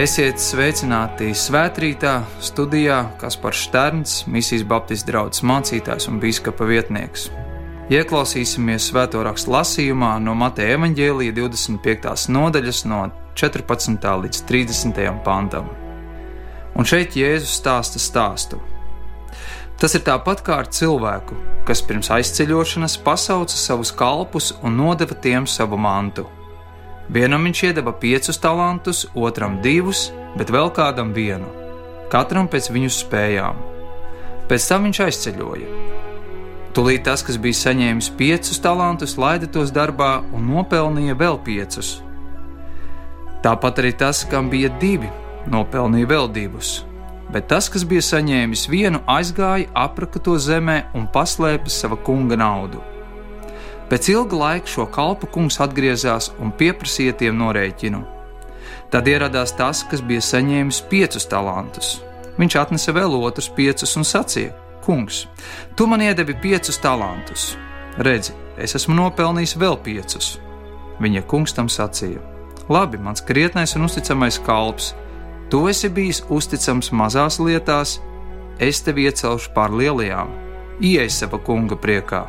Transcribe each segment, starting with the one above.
Esiet sveicināti svētkrītā, studijā Kaspars Šterns, Misijas Baptistu draugs mācītājs un biskupa vietnieks. Ieklausīsimies svēto rakstu lasījumā no Mateja evaņģēlīja 25. nodaļas, no 14. līdz 30. pantam. Un šeit Jēzus stāsta stāstu. Tas ir tāpat kā ar cilvēku, kas pirms aizceļošanas pasauca savus kalpus un nodeva tiem savu mantu. Vienam viņš iedeva piecus talantus, otram divus, bet vēl kādam vienu, katram pēc viņu spējām. Pēc tam viņš aizceļoja. Tūlīt tas, kas bija saņēmis piecus talantus, laida tos darbā un nopelnīja vēl piecus. Tāpat arī tas, kam bija divi, nopelnīja vēl divus. Bet tas, kas bija saņēmis vienu, aizgāja, apraka to zemē un paslēpa sava kunga naudu. Pēc ilga laika šo kalpu kungs atgriezās un pieprasīja tiem norēķinu. Tad ieradās tas, kas bija saņēmis piecus talantus. Viņš atnesa vēl otrus piecus un sacīja: Kungs, tu man iedevi piecus talantus. Redzi, es esmu nopelnījis vēl piecus. Viņa kungs tam sacīja: Labi, mans krietnais un uzticamais kalps, tu esi bijis uzticams mazās lietās, es tevi iecelšu pār lielajām, ieej sava kunga priekā.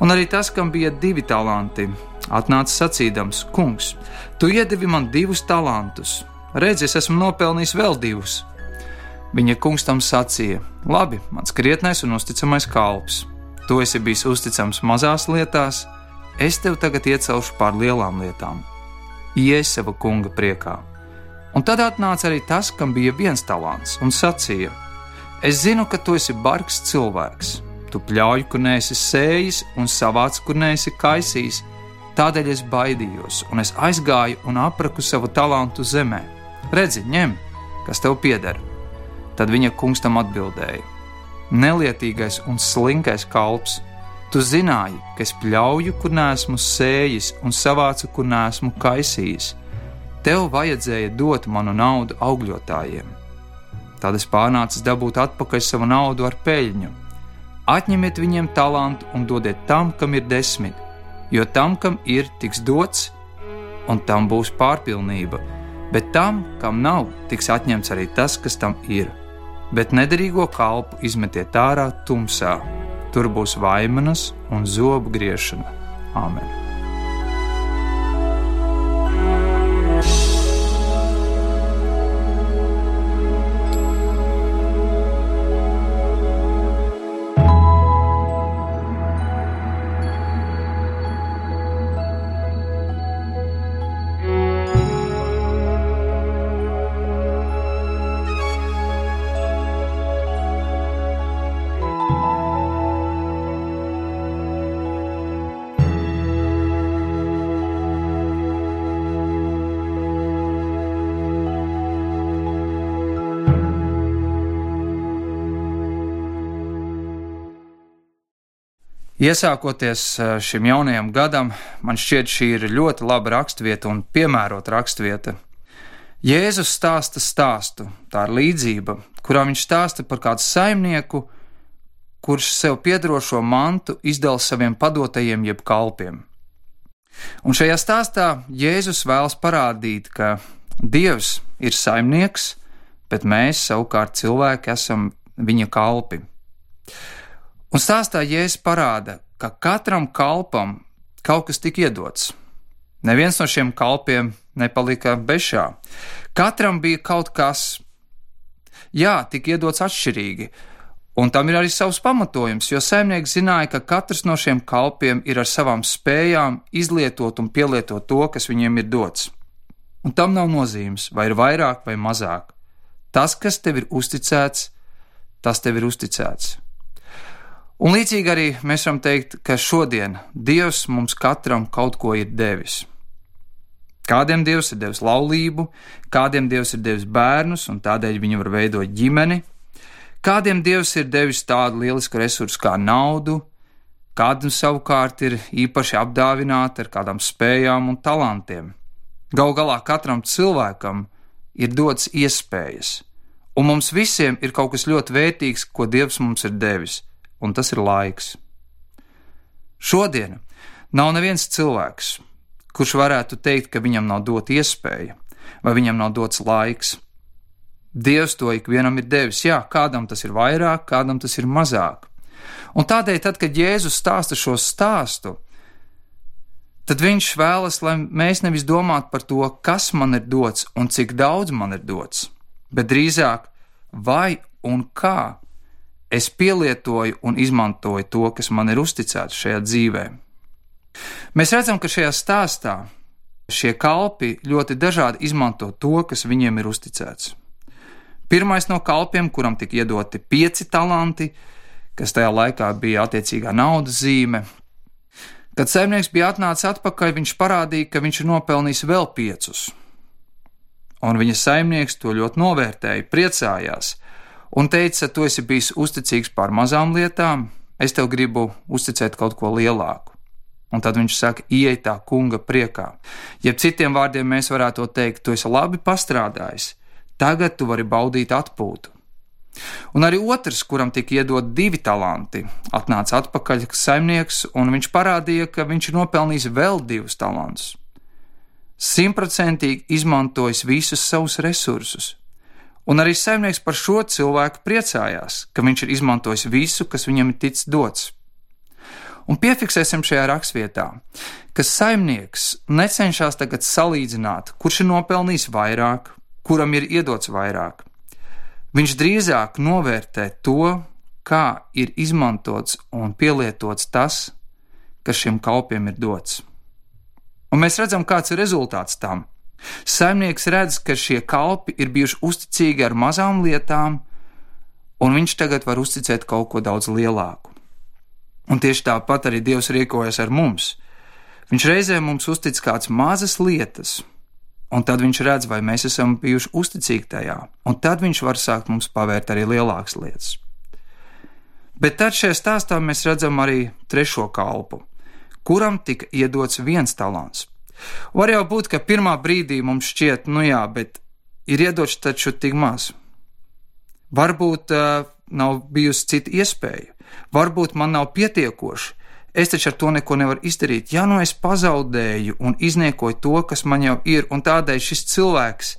Un arī tas, kam bija divi talanti, atnāca sacīdams: Kungs, tu iedevi man divus talantus, redzi, es esmu nopelnījis vēl divus. Viņa kungs tam sacīja: Labi, mans krietnais un uzticamais kalps, tu esi bijis uzticams mazās lietās, es tevi tagad iecelšu pār lielām lietām. Ies sava kunga priekā. Un tad atnāca arī tas, kam bija viens talants, un sacīja: Es zinu, ka tu esi bargs cilvēks Tu pļauj, kur neesi sējis, un savāc, kur neesi kaisījis. Tādēļ es baidījos, un es aizgāju un apraku savu talantu zemē. Redzi, ņem, kas tev pieder. Tad viņa kungs tam atbildēja: Nelietīgais un slinkais kalps, tu zināji, ka es pļauju, kur neesmu sējis, un savācu, kur neesmu kaisījis. Tev vajadzēja dot manu naudu augļotājiem. Tad es pārnācu dabūt atpakaļ savu naudu ar peļņu Atņemiet viņiem talantu un dodiet tam, kam ir desmit, jo tam, kam ir, tiks dots, un tam būs pārpilnība, bet tam, kam nav, tiks atņemts arī tas, kas tam ir. Bet nederīgo kalpu izmetiet ārā tumsā, tur būs vaimanas un zobu griešana. Āmen! Iesākoties eh, šim jaunajam gadam, man šķiet, šī ir ļoti laba raksturvieta un piemērota raksturvieta. Jēzus stāsta stāstu, tā ir līdzība, kurā viņš stāsta par kādu saimnieku, kurš sev piedarošo mantu izdala saviem padotajiem jeb kalpiem. Un šajā stāstā Jēzus vēlas parādīt, ka Dievs ir saimnieks, bet mēs savukārt cilvēki esam viņa kalpi. Un stāstā Jēzus parāda, ka katram kalpam kaut kas tika iedots. Neviens no šiem kalpiem nepalika bešā. Katram bija kaut kas, jā, tika iedots atšķirīgi. Un tam ir arī savs pamatojums, jo saimnieks zināja, ka katrs no šiem kalpiem ir ar savām spējām izlietot un pielietot to, kas viņiem ir dots. Un tam nav nozīmes, vai ir vairāk vai mazāk. Tas, kas tev ir uzticēts, tas tev ir uzticēts. Un līdzīgi arī mēs varam teikt, ka šodien Dievs mums katram kaut ko ir devis. Kādiem Dievs ir devis laulību, kādiem Dievs ir devis bērnus, un tādēļ viņi var veidot ģimeni, kādiem Dievs ir devis tādu lielisku resursu kā naudu, kādam savukārt ir īpaši apdāvināti ar kādām spējām un talantiem. Galu galā katram cilvēkam ir dots iespējas, un mums visiem ir kaut kas ļoti vērtīgs, ko Dievs mums ir devis un tas ir laiks. Šodien nav neviens cilvēks, kurš varētu teikt, ka viņam nav dot iespēja, vai viņam nav dots laiks. Dievs to ikvienam ir devis, jā, kādam tas ir vairāk, kādam tas ir mazāk. Un tādēļ, tad, kad Jēzus stāsta šo stāstu, tad viņš vēlas, lai mēs nevis domātu par to, kas man ir dots un cik daudz man ir dots, bet drīzāk vai un kā es pielietoju un izmantoju to, kas man ir uzticēts šajā dzīvē. Mēs redzam, ka šajā stāstā šie kalpi ļoti dažādi izmanto to, kas viņiem ir uzticēts. Pirmais no kalpiem, kuram tika iedoti pieci talanti, kas tajā laikā bija attiecīgā naudas zīme. Kad saimnieks bija atnācis atpakaļ, viņš parādīja, ka viņš ir nopelnījis vēl piecus. Un viņa saimnieks to ļoti novērtēja, priecājās un teica, tu esi bijis uzticīgs par mazām lietām, es tev gribu uzticēt kaut ko lielāku. Un tad viņš saka, ieej tā kunga priekā. Jeb citiem vārdiem mēs varētu teikt, tu esi labi pastrādājis, tagad tu vari baudīt atpūtu. Un arī otrs, kuram tika iedot divi talanti, atnāca atpakaļ saimnieks, un viņš parādīja, ka viņš ir nopelnījis vēl divus talantus. Simtprocentīgi izmantojis visus savus resursus. Un arī saimnieks par šo cilvēku priecājās, ka viņš ir izmantojis visu, kas viņam ir ticis dots. Un piefiksēsim šajā rakstvietā, ka saimnieks necenšas tagad salīdzināt, kurš ir nopelnījis vairāk, kuram ir iedots vairāk. Viņš drīzāk novērtē to, kā ir izmantots un pielietots tas, kas šiem kalpiem ir dots. Un mēs redzam, kāds ir rezultāts tam. Saimnieks redz, ka šie kalpi ir bijuši uzticīgi ar mazām lietām, un viņš tagad var uzticēt kaut ko daudz lielāku. Un tieši tāpat arī Dievs rīkojas ar mums. Viņš reizē mums uztic kādas mazas lietas, un tad viņš redz, vai mēs esam bijuši uzticīgi tajā, un tad viņš var sākt mums pavērt arī lielākas lietas. Bet tad šajā stāstā mēs redzam arī trešo kalpu, kuram tika iedots viens talants. Var jau būt, ka pirmā brīdī mums šķiet, nu jā, bet ir iedots taču tik maz. Varbūt uh, nav bijusi cita iespēja, varbūt man nav pietiekoši, Es taču ar to neko nevaru izdarīt. Ja nu es pazaudēju un izniekoju to, kas man jau ir, un tādēļ šis cilvēks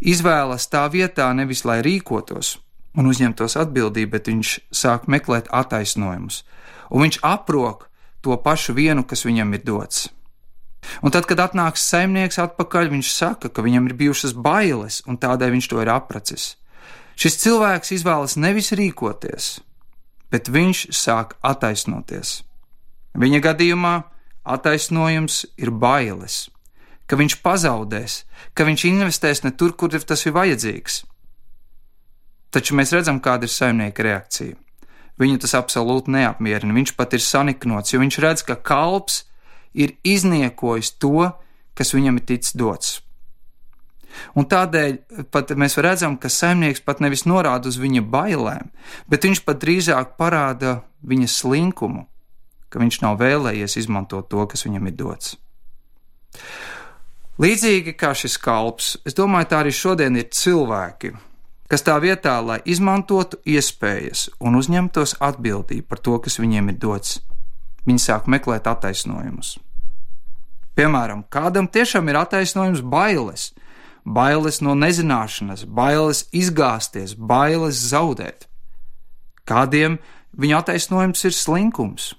izvēlas tā vietā nevis lai rīkotos un uzņemtos atbildību, bet viņš sāk meklēt attaisnojumus, un viņš aprok to pašu vienu, kas viņam ir dots. Un tad, kad atnāks saimnieks atpakaļ, viņš saka, ka viņam ir bijušas bailes, un tādēļ viņš to ir apracis. Šis cilvēks izvēlas nevis rīkoties, bet viņš sāk attaisnoties. Viņa gadījumā attaisnojums ir bailes, ka viņš pazaudēs, ka viņš investēs ne tur, kur tas ir vajadzīgs. Taču mēs redzam, kāda ir saimnieka reakcija. Viņu tas absolūti neapmierina. Viņš pat ir saniknots, jo viņš redz, ka kalps ir izniekojis to, kas viņam ir ticis dots. Un tādēļ pat mēs redzam, ka saimnieks pat nevis norāda uz viņa bailēm, bet viņš pat drīzāk parāda viņa slinkumu, ka viņš nav vēlējies izmantot to, kas viņam ir dots. Līdzīgi kā šis kalps, es domāju, tā arī šodien ir cilvēki, kas tā vietā, lai izmantotu iespējas un uzņemtos atbildību par to, kas viņiem ir dots, viņi sāk meklēt attaisnojumus. Piemēram, kādam tiešām ir attaisnojums bailes, bailes no nezināšanas, bailes izgāzties, bailes zaudēt. Kādiem viņa attaisnojums ir slinkums,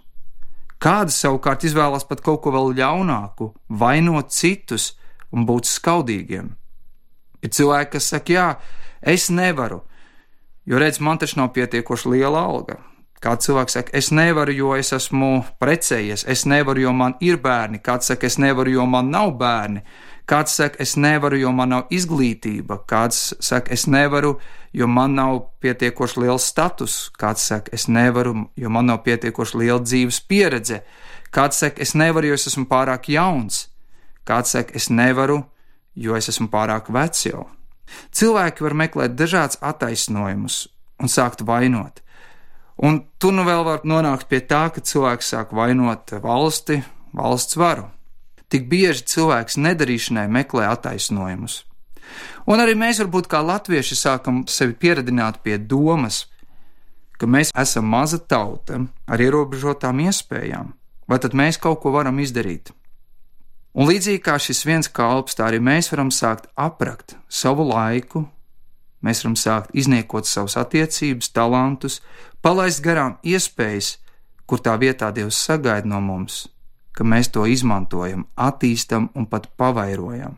Kāda savukārt izvēlas pat kaut ko vēl ļaunāku, vainot citus un būt skaudīgiem. Ir cilvēki, kas saka, jā, es nevaru, jo redz, man taču nav pietiekoši liela alga. Kāds cilvēks saka, es nevaru, jo es esmu precējies, es nevaru, jo man ir bērni, kāds saka, es nevaru, jo man nav bērni, Kāds saka, es nevaru, jo man nav izglītība, kāds saka, es nevaru, jo man nav pietiekoši liels status, kāds saka, es nevaru, jo man nav pietiekoši liela dzīves pieredze, kāds saka, es nevaru, jo es esmu pārāk jauns, kāds saka, es nevaru, jo es esmu pārāk vecs jau. Cilvēki var meklēt dažādus attaisnojumus un sākt vainot. Un tu nu vēl vari nonākt pie tā, ka cilvēks sāk vainot valsti, valsts varu. Tik bieži cilvēks nedarīšanai meklē attaisnojumus. Un arī mēs, varbūt kā latvieši, sākam sevi pieradināt pie domas, ka mēs esam maza tauta ar ierobežotām iespējām, vai tad mēs kaut ko varam izdarīt? Un līdzīgi kā šis viens kalps, tā arī mēs varam sākt aprakt savu laiku, mēs varam sākt izniekot savus attiecības, talantus, palaist garām iespējas, kur tā vietā Dievs sagaida no mums, ka mēs to izmantojam, attīstam un pat pavairojam.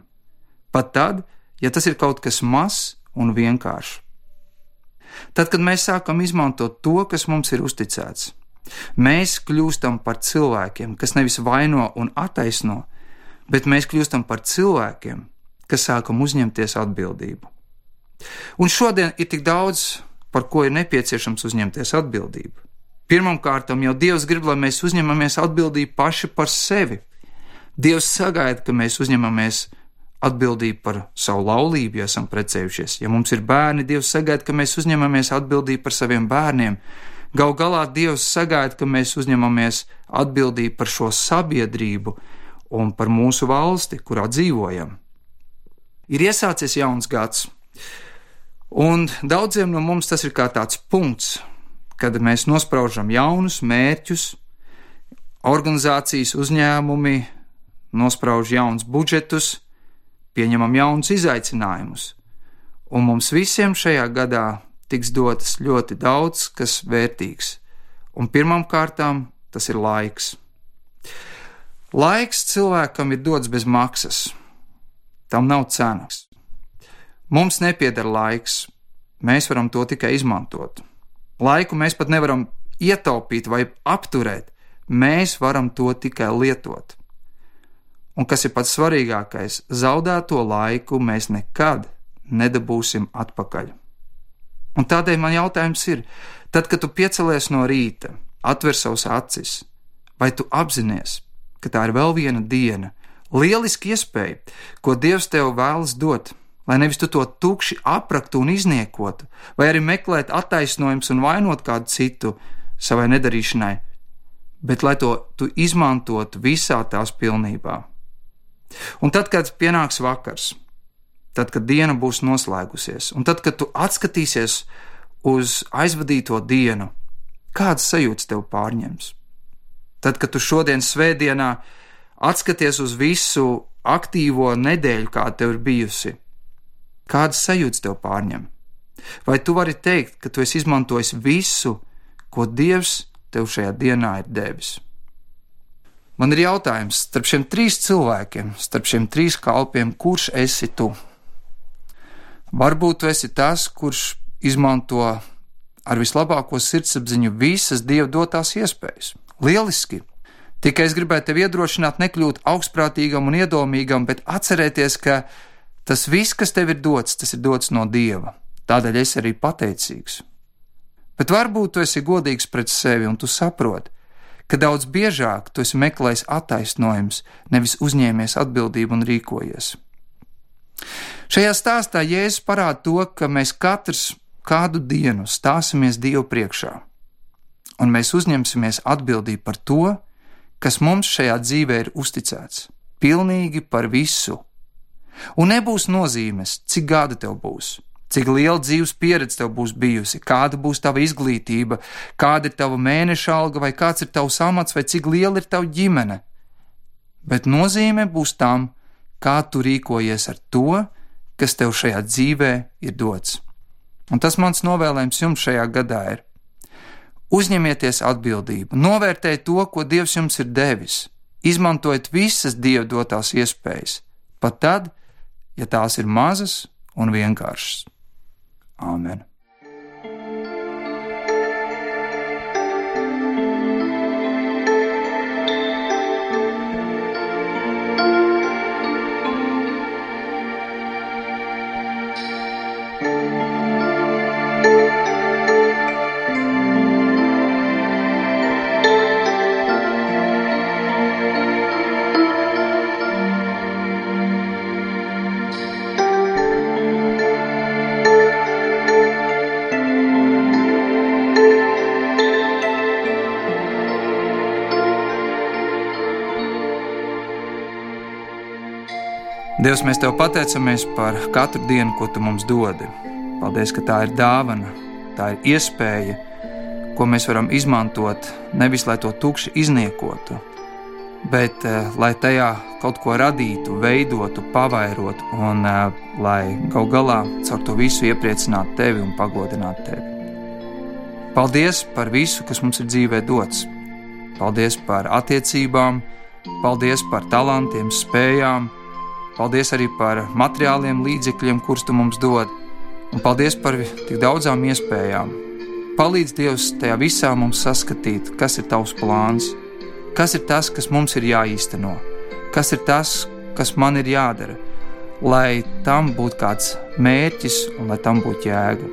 Pat tad, ja tas ir kaut kas mazs un vienkāršs. Tad, kad mēs sākam izmantot to, kas mums ir uzticēts, mēs kļūstam par cilvēkiem, kas nevis vaino un attaisno, bet mēs kļūstam par cilvēkiem, kas sākam uzņemties atbildību. Un šodien ir tik daudz, par ko ir nepieciešams uzņemties atbildību. Pirmkārt, jau Dievs grib, lai mēs uzņemamies atbildību paši par sevi. Dievs sagaida, ka mēs uzņemamies atbildību par savu laulību, ja esam precējušies. Ja mums ir bērni, Dievs sagaida, ka mēs uzņemamies atbildību par saviem bērniem. Gau galā Dievs sagaida, ka mēs uzņemamies atbildību par šo sabiedrību, un par mūsu valsti, kurā dzīvojam. Ir iesācies jauns gads, un daudziem no mums tas ir kā tāds punkts, kad mēs nospraužam jaunus mērķus, organizācijas uzņēmumi nosprauž jaunus budžetus, pieņemam jaunus izaicinājumus, un mums visiem šajā gadā tiks dotas ļoti daudz kas vērtīgs, un pirmām kārtām tas ir laiks. Laiks cilvēkam ir dots bez maksas. Tam nav cenas. Mums nepieder laiks, mēs varam to tikai izmantot. Laiku mēs pat nevaram ietaupīt vai apturēt, mēs varam to tikai lietot. Un kas ir pats svarīgākais, zaudēto laiku mēs nekad nedabūsim atpakaļ. Un tādēļ man jautājums ir, tad, kad tu piecelies no rīta, atver savus acis, vai tu apzinājies, ka tā ir vēl viena diena, lieliski iespēja, ko Dievs tev vēlas dot, lai nevis tu to tukši apraktu un izniekotu, vai arī meklēt attaisnojumus un vainot kādu citu savai nedarīšanai, bet lai to tu izmantotu visā tās pilnībā. Un tad, kad pienāks vakars, tad, kad diena būs noslēgusies, un tad, kad tu atskatīsies uz aizvadīto dienu, kādas sajūtas tev pārņems? Tad, kad tu šodien svētdienā atskaties uz visu aktīvo nedēļu, kāda tev ir bijusi, kādas sajūtas tev pārņem? Vai tu vari teikt, ka tu esi izmantojis visu, ko Dievs tev šajā dienā ir devis? Man ir jautājums starp šiem trīs cilvēkiem, starp šiem trīs kalpiem, kurš esi tu? Varbūt tu esi tas, kurš izmanto ar vislabāko sirdsapziņu visas dieva dotās iespējas. Lieliski! Tikai es gribēju tevi iedrošināt, nekļūt augstprātīgam un iedomīgam, bet atcerēties, ka tas viss, kas tev ir dots, tas ir dots no Dieva. Tādēļ es arī pateicīgs. Bet varbūt tu esi godīgs pret sevi un tu saproti, ka daudz biežāk tu esi meklējis attaisnojums, nevis uzņēmies atbildību un rīkojies. Šajā stāstā Jēzus parāda to, ka mēs katrs kādu dienu stāsimies Dievu priekšā un mēs uzņemsimies atbildību par to, kas mums šajā dzīvē ir uzticēts, pilnīgi par visu. Un nebūs nozīmes, cik gadi tev būs, cik liela dzīves pieredze tev būs bijusi, kāda būs tava izglītība, kāda ir tava mēneša alga, vai kāds ir tavs amats, vai cik liela ir tava ģimene. Bet nozīme būs tam, kā tu rīkojies ar to, kas tev šajā dzīvē ir dots. Un tas mans novēlējums jums šajā gadā ir Uzņemieties atbildību, novērtējiet to, ko Dievs jums ir devis, izmantojiet visas Dieva dotās iespējas, pat tad, ja tās ir mazas un vienkāršas. Āmen! Dievs, mēs Tev pateicamies par katru dienu, ko Tu mums dodi. Paldies, ka tā ir dāvana, tā ir iespēja, ko mēs varam izmantot nevis lai to tukši izniekotu, bet uh, lai tajā kaut ko radītu, veidotu, pavairotu un uh, lai gal galā caur to visu iepriecinātu tevi un pagodinātu tevi. Paldies par visu, kas mums ir dzīvē dots. Paldies par attiecībām, paldies par talantiem, spējām, paldies arī par materiāliem līdzekļiem, kurus tu mums dod, un paldies par tik daudzām iespējām. Palīdz Dievs tajā visā mums saskatīt, kas ir tavs plāns, kas ir tas, kas mums ir jāīsteno, kas ir tas, kas man ir jādara, lai tam būtu kāds mērķis un lai tam būtu jēga.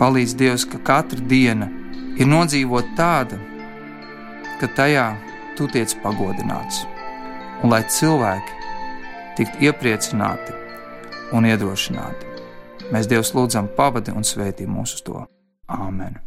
Palīdz Dievs, ka katra diena ir nodzīvot tāda, ka tajā tu tiec pagodināts, un lai cilvēki tiktu iepriecināti un iedrošināti. Mēs Dievu lūdzam, pavadi un svētī mūsu to. Āmen!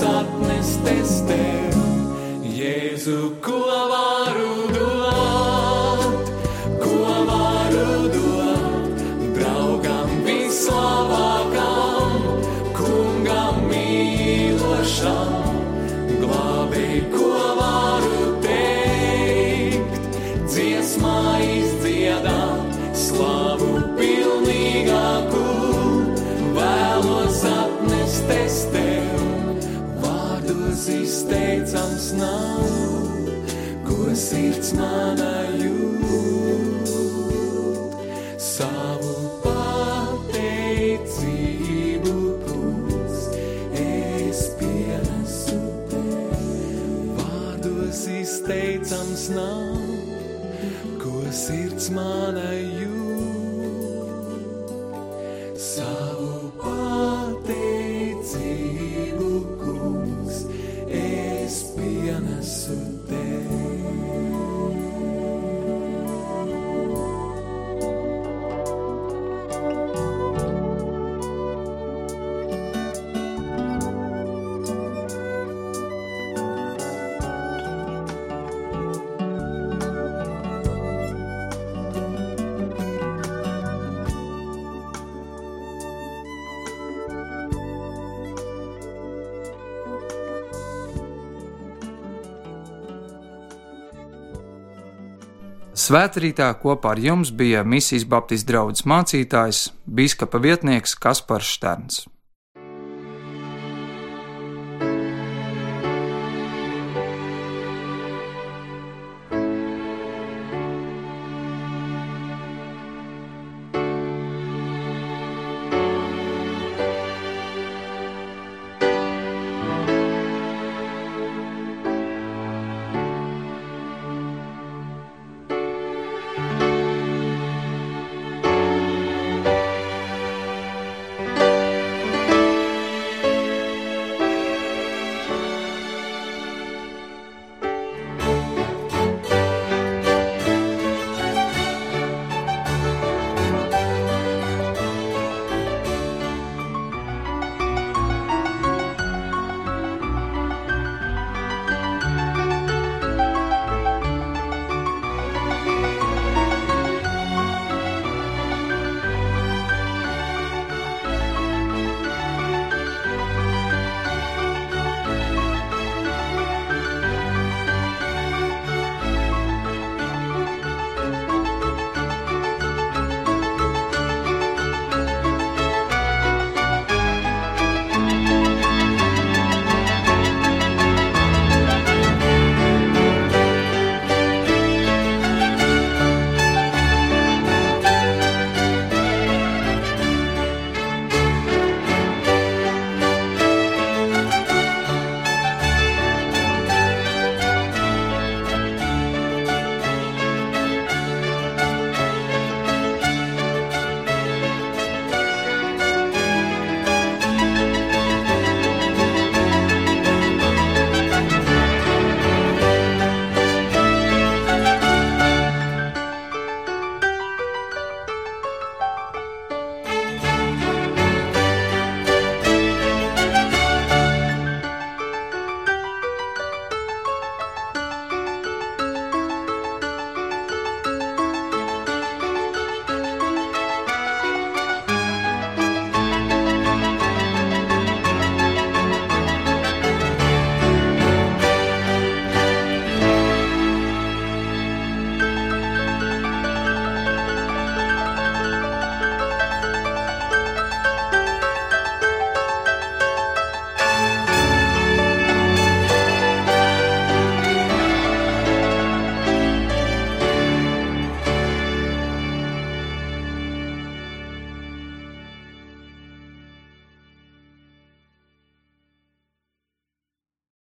sapnes testē, Jēzu, ko vajag. nav, ko sirds manā jūt. Savu pateicību kungs es pienesu tev. Vārdos izteicams nav, ko sirds manā jūt. Svētrītā kopā ar jums bija misijas Baptistu draugs mācītājs, biskupa vietnieks Kaspars Šterns.